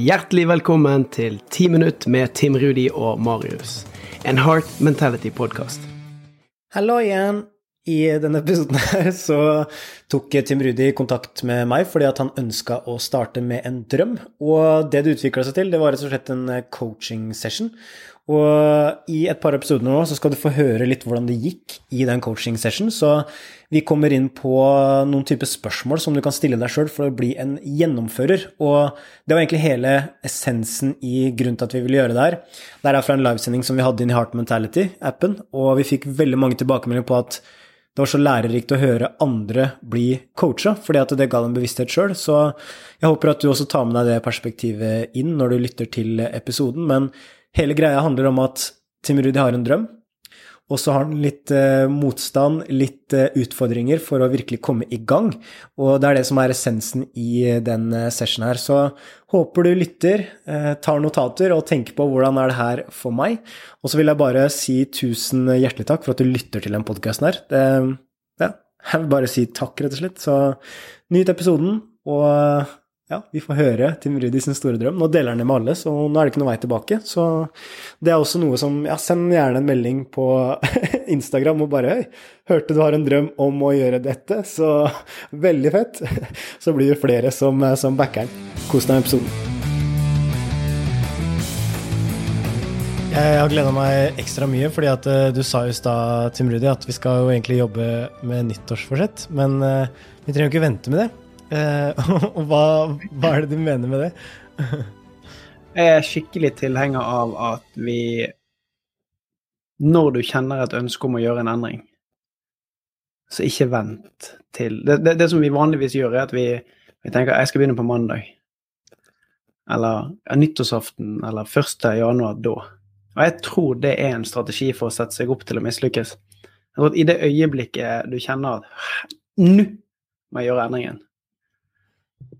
Hjertelig velkommen til 10 minutt med Tim Rudi og Marius. En Heart Mentality-podkast. Hallo igjen. I denne episoden her så tok Tim Rudi kontakt med meg fordi at han ønska å starte med en drøm. Og det det utvikla seg til, det var rett og slett en coaching session. Og i et par episoder nå så skal du få høre litt hvordan det gikk i den coaching session. Så vi kommer inn på noen typer spørsmål som du kan stille deg sjøl for å bli en gjennomfører. Og det var egentlig hele essensen i grunnen til at vi ville gjøre det her. Det er fra en livesending som vi hadde inn i Heart Mentality-appen, og vi fikk veldig mange tilbakemeldinger på at det var så lærerikt å høre andre bli coacha, fordi at det ga dem bevissthet sjøl. Så jeg håper at du også tar med deg det perspektivet inn når du lytter til episoden. Men Hele greia handler om at Tim Rudi har en drøm, og så har han litt eh, motstand, litt eh, utfordringer for å virkelig komme i gang. Og det er det som er essensen i eh, den eh, sessionen her. Så håper du lytter, eh, tar notater og tenker på hvordan er det her for meg. Og så vil jeg bare si tusen hjertelig takk for at du lytter til den podkasten her. Det, ja, jeg vil bare si takk, rett og slett. Så nyt episoden, og ja, vi får høre Tim Rudi sin store drøm. Nå deler han det med alle, så nå er det ikke noe vei tilbake. Så det er også noe som Ja, send gjerne en melding på Instagram og bare Hei, hørte du har en drøm om å gjøre dette, så veldig fett. Så blir det flere som, som backer den. Kos deg med episoden. Jeg har gleda meg ekstra mye, fordi at uh, du sa jo i stad, Tim Rudi, at vi skal jo egentlig jobbe med nyttårsforsett. Men uh, vi trenger jo ikke vente med det. Uh, og hva, hva, er det du mener med det? jeg er skikkelig tilhenger av at vi Når du kjenner et ønske om å gjøre en endring, så ikke vent til Det, det, det som vi vanligvis gjør, er at vi, vi tenker jeg skal begynne på mandag. Eller ja, nyttårsaften, eller 1. januar da. Og jeg tror det er en strategi for å sette seg opp til å mislykkes. I det øyeblikket du kjenner at nå må jeg gjøre endringen,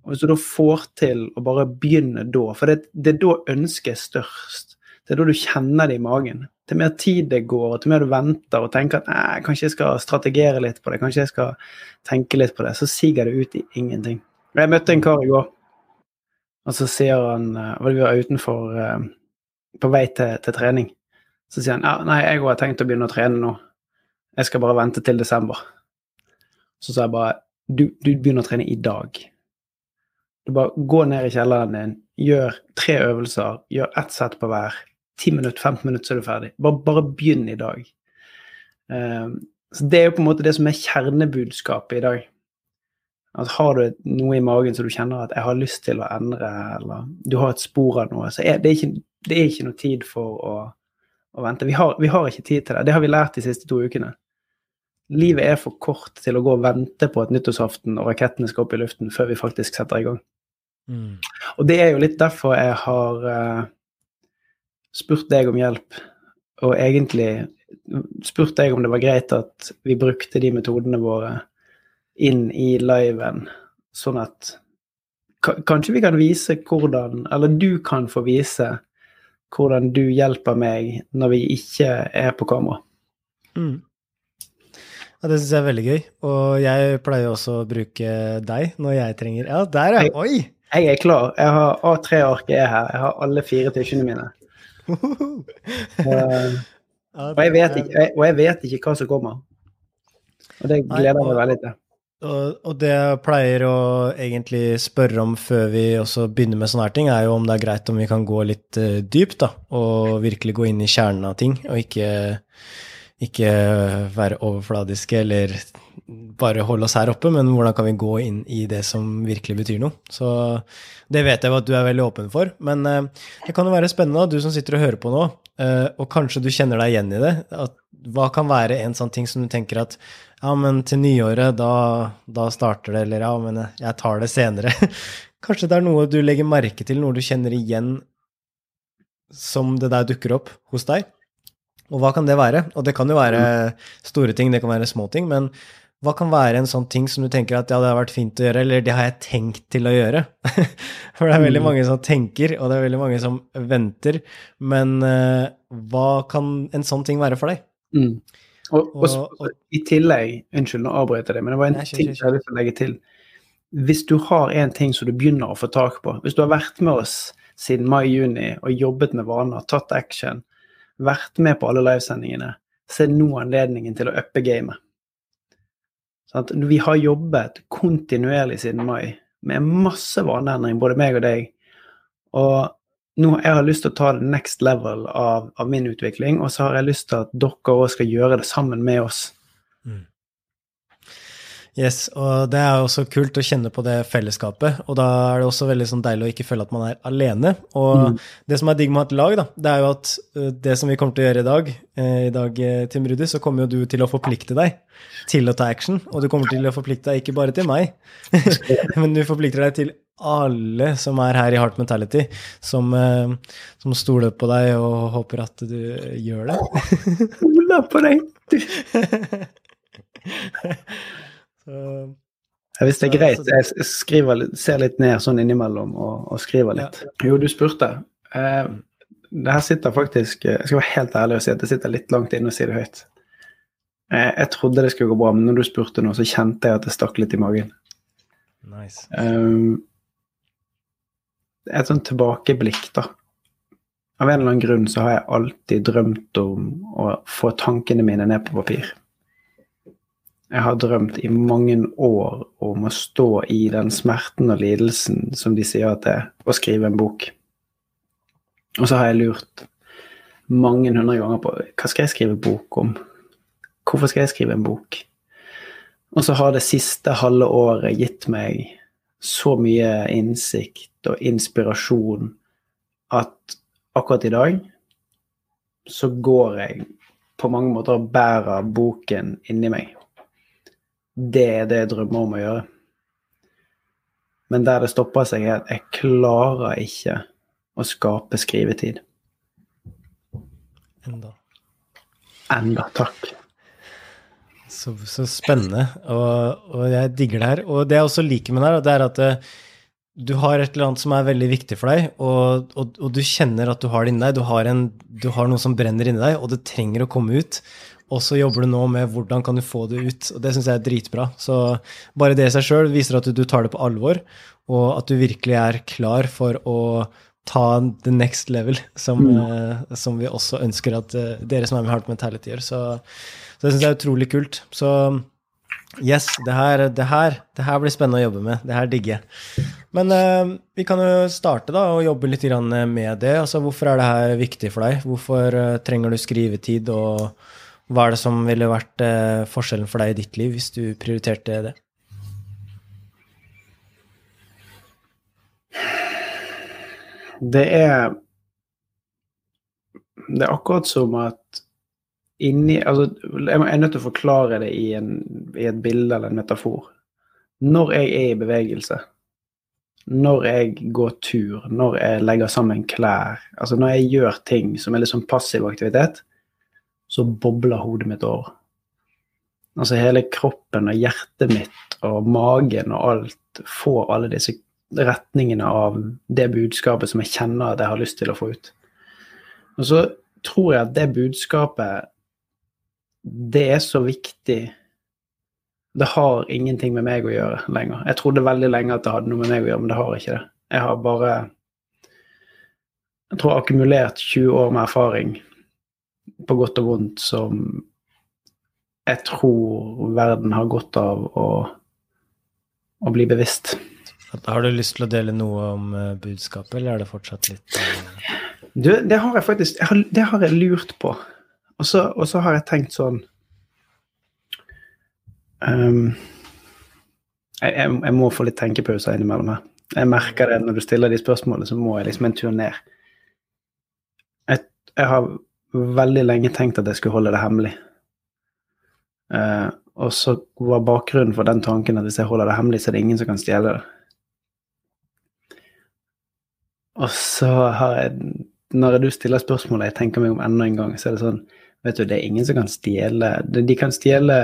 og hvis du da får til å bare begynne da, for det, det er da ønsket er størst. Det er da du kjenner det i magen. Til mer tid det går, og til mer du venter og tenker at nei, kanskje jeg skal strategere litt på det, kanskje jeg skal tenke litt på det, så siger det ut i ingenting. Jeg møtte en kar i går, og så sier han eh, Vi var utenfor eh, på vei til, til trening. Så sier han ja, nei, jeg har tenkt å begynne å trene nå. Jeg skal bare vente til desember. Så sa jeg bare du, du begynner å trene i dag. Du bare går ned i kjelleren din, gjør tre øvelser, gjør ett sett på hver. 10 minutter, 15 minutter, så er du ferdig. Bare, bare begynn i dag. Um, så Det er jo på en måte det som er kjernebudskapet i dag. At Har du noe i magen som du kjenner at 'jeg har lyst til å endre', eller du har et spor av noe, så er det, ikke, det er ikke noe tid for å, å vente. Vi har, vi har, ikke tid til det. Det har vi lært de siste to ukene. Livet er for kort til å gå og vente på at nyttårsaften og rakettene skal opp i luften før vi faktisk setter i gang. Mm. Og det er jo litt derfor jeg har uh, spurt deg om hjelp, og egentlig spurt deg om det var greit at vi brukte de metodene våre inn i liven, sånn at kanskje vi kan vise hvordan Eller du kan få vise hvordan du hjelper meg når vi ikke er på kamera. Mm. Ja, Det syns jeg er veldig gøy. Og jeg pleier også å bruke deg når jeg trenger Ja, der, ja! Oi! Jeg er klar. Jeg har A3-arket er her. Jeg har alle fire tisjene mine. uh, og, jeg vet ikke, og jeg vet ikke hva som kommer. Og det gleder jeg meg veldig til. Og, det jeg pleier å egentlig spørre om før vi også begynner med sånne her ting, er jo om det er greit om vi kan gå litt uh, dypt, da, og virkelig gå inn i kjernen av ting, og ikke, ikke være overfladiske eller bare holde oss her oppe, men hvordan kan vi gå inn i det som virkelig betyr noe? Så det vet jeg at du er veldig åpen for. Men uh, det kan jo være spennende, du som sitter og hører på nå, uh, og kanskje du kjenner deg igjen i det. At, hva kan være en sånn ting som du tenker at ja, men til nyåret, da, da starter det, eller ja, men jeg tar det senere. kanskje det er noe du legger merke til, noe du kjenner igjen som det der dukker opp hos deg? Og hva kan det være? Og det kan jo være store ting, det kan være små ting, men hva kan være en sånn ting som du tenker at ja, det har vært fint å gjøre, eller det har jeg tenkt til å gjøre? For det er veldig mm. mange som tenker, og det er veldig mange som venter. Men uh, hva kan en sånn ting være for deg? Mm. Og, og, og, i tillegg Unnskyld, nå avbryter jeg det, men det var en nei, ting jeg har lyst til å legge til. Hvis du har en ting som du begynner å få tak på Hvis du har vært med oss siden mai-juni og jobbet med vaner, tatt action, vært med på alle livesendingene, så er nå anledningen til å uppe gamet. Sånn vi har jobbet kontinuerlig siden mai med masse vaneendring, både meg og deg. Og nå jeg har lyst til å ta det next level av, av min utvikling, og så har jeg lyst til at dere òg skal gjøre det sammen med oss. Mm. Yes, og det er også kult å kjenne på det fellesskapet. Og da er det også veldig sånn deilig å ikke føle at man er alene. Og mm. det som er digg med et lag, da, det er jo at uh, det som vi kommer til å gjøre i dag, eh, i dag, eh, Tim Rudi, så kommer jo du til å forplikte deg til å ta action. Og du kommer til å forplikte deg ikke bare til meg, men du forplikter deg til alle som er her i Heart Mentality, som, uh, som stoler på deg og håper at du gjør det. Stoler på deg! Hvis det er greit, jeg skriver, ser litt ned sånn innimellom og, og skriver litt. Ja. Jo, du spurte. Eh, det her sitter faktisk Jeg skal være helt ærlig og si at det sitter litt langt inne å si det høyt. Eh, jeg trodde det skulle gå bra, men når du spurte nå, så kjente jeg at det stakk litt i magen. Nice. Eh, et sånt tilbakeblikk, da. Av en eller annen grunn så har jeg alltid drømt om å få tankene mine ned på papir. Jeg har drømt i mange år om å stå i den smerten og lidelsen som de sier at det er, å skrive en bok. Og så har jeg lurt mange hundre ganger på hva skal jeg skrive bok om? Hvorfor skal jeg skrive en bok? Og så har det siste halve året gitt meg så mye innsikt og inspirasjon at akkurat i dag så går jeg på mange måter og bærer boken inni meg det er det jeg drømmer om å gjøre. Men der det stopper seg, er at jeg klarer ikke å skape skrivetid. Enda. Enda, takk. Så, så spennende, og, og, jeg digger det her. Og det jeg også liker med det her, det er at eh, du har et eller annet som er veldig viktig for deg, og, og, og du kjenner at du har det inni deg. Du har, en, du har, noe som brenner inni deg, og det trenger å komme ut. Og så jobber du nå med hvordan kan du få det ut. og Det syns jeg er dritbra. Så bare det i seg sjøl viser at du, tar det på alvor, og at du virkelig er klar for å ta the next level, som, mm. uh, som vi også ønsker at uh, dere som er med Heart Mentality gjør. Så, så det syns jeg er utrolig kult. Så yes, det her, det, her, det her, blir spennende å jobbe med. Det her digger jeg. Men uh, vi kan jo starte da og jobbe litt med det. Altså, hvorfor er det her viktig for deg? Hvorfor trenger du skrivetid? og hva er det som ville vært eh, forskjellen for deg i ditt liv hvis du prioriterte det? Det er Det er akkurat som at inni Altså, jeg er nødt til å forklare det i, en, i et bilde eller en metafor. Når jeg er i bevegelse, når jeg går tur, når jeg legger sammen klær, altså når jeg gjør ting som er litt sånn passiv aktivitet, så bobler hodet mitt over. Altså hele kroppen og hjertet mitt og magen og alt får alle disse retningene av det budskapet som jeg kjenner at jeg har lyst til å få ut. Og så tror jeg at det budskapet, det er så viktig Det har ingenting med meg å gjøre lenger. Jeg trodde veldig lenge at det hadde noe med meg å gjøre, men det har ikke det. Jeg har bare jeg tror akkumulert 20 år med erfaring på godt og vondt som jeg tror verden har godt av å, å bli bevisst. Har du lyst til å dele noe om uh, budskapet, eller er det fortsatt litt uh... Du, det har jeg faktisk har, Det har jeg lurt på. Og så, og så har jeg tenkt sånn um, jeg, jeg, jeg, må få litt tenkepauser innimellom her. Jeg merker det når du stiller de spørsmålene, så må jeg liksom en tur ned. Jeg, jeg har veldig lenge tenkt at jeg skulle holde det hemmelig. Uh, og så var bakgrunnen for den tanken at hvis jeg holder det hemmelig, så er det ingen som kan stjele det. Og så har jeg, når du stiller spørsmålet jeg tenker meg om enda en gang, så er det sånn Vet du, det er ingen som kan stjele De kan stjele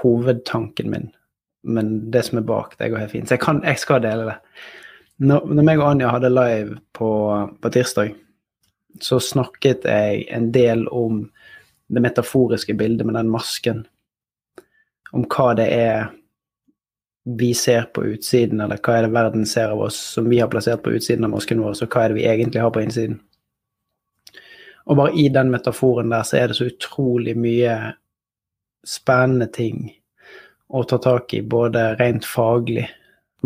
hovedtanken min, men det som er bak, det går helt fint. Så jeg, kan, jeg skal dele det. Når, når meg og Anja hadde live på, på tirsdag, så snakket jeg en del om det metaforiske bildet med den masken. Om hva det er vi ser på utsiden, eller hva er det verden ser av oss som vi har plassert på utsiden av masken vår, så hva er det vi egentlig har på innsiden? Og bare i den metaforen der så er det så utrolig mye spennende ting å ta tak i, både rent faglig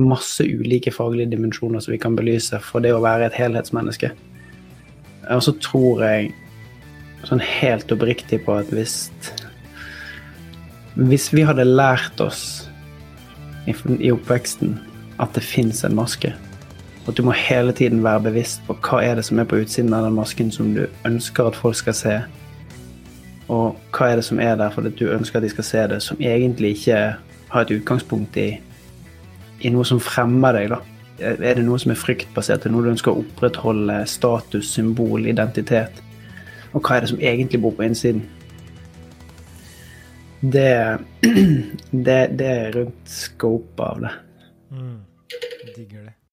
Masse ulike faglige dimensjoner som vi kan belyse for det å være et helhetsmenneske. Og så tror jeg sånn helt oppriktig på at hvis Hvis vi hadde lært oss i, i oppveksten at det fins en maske, at du må hele tiden være bevisst på hva er det som er på utsiden av den masken som du ønsker at folk skal se, og hva er det som er der fordi du ønsker at de skal se det, som egentlig ikke har et utgangspunkt i, i noe som fremmer deg, da. Er det noe som er fryktbasert, er det noe du ønsker å opprettholde status, symbol, identitet? Og hva er det som egentlig bor på innsiden? Det, det, det er rundt scope av det. Mm. Digger det.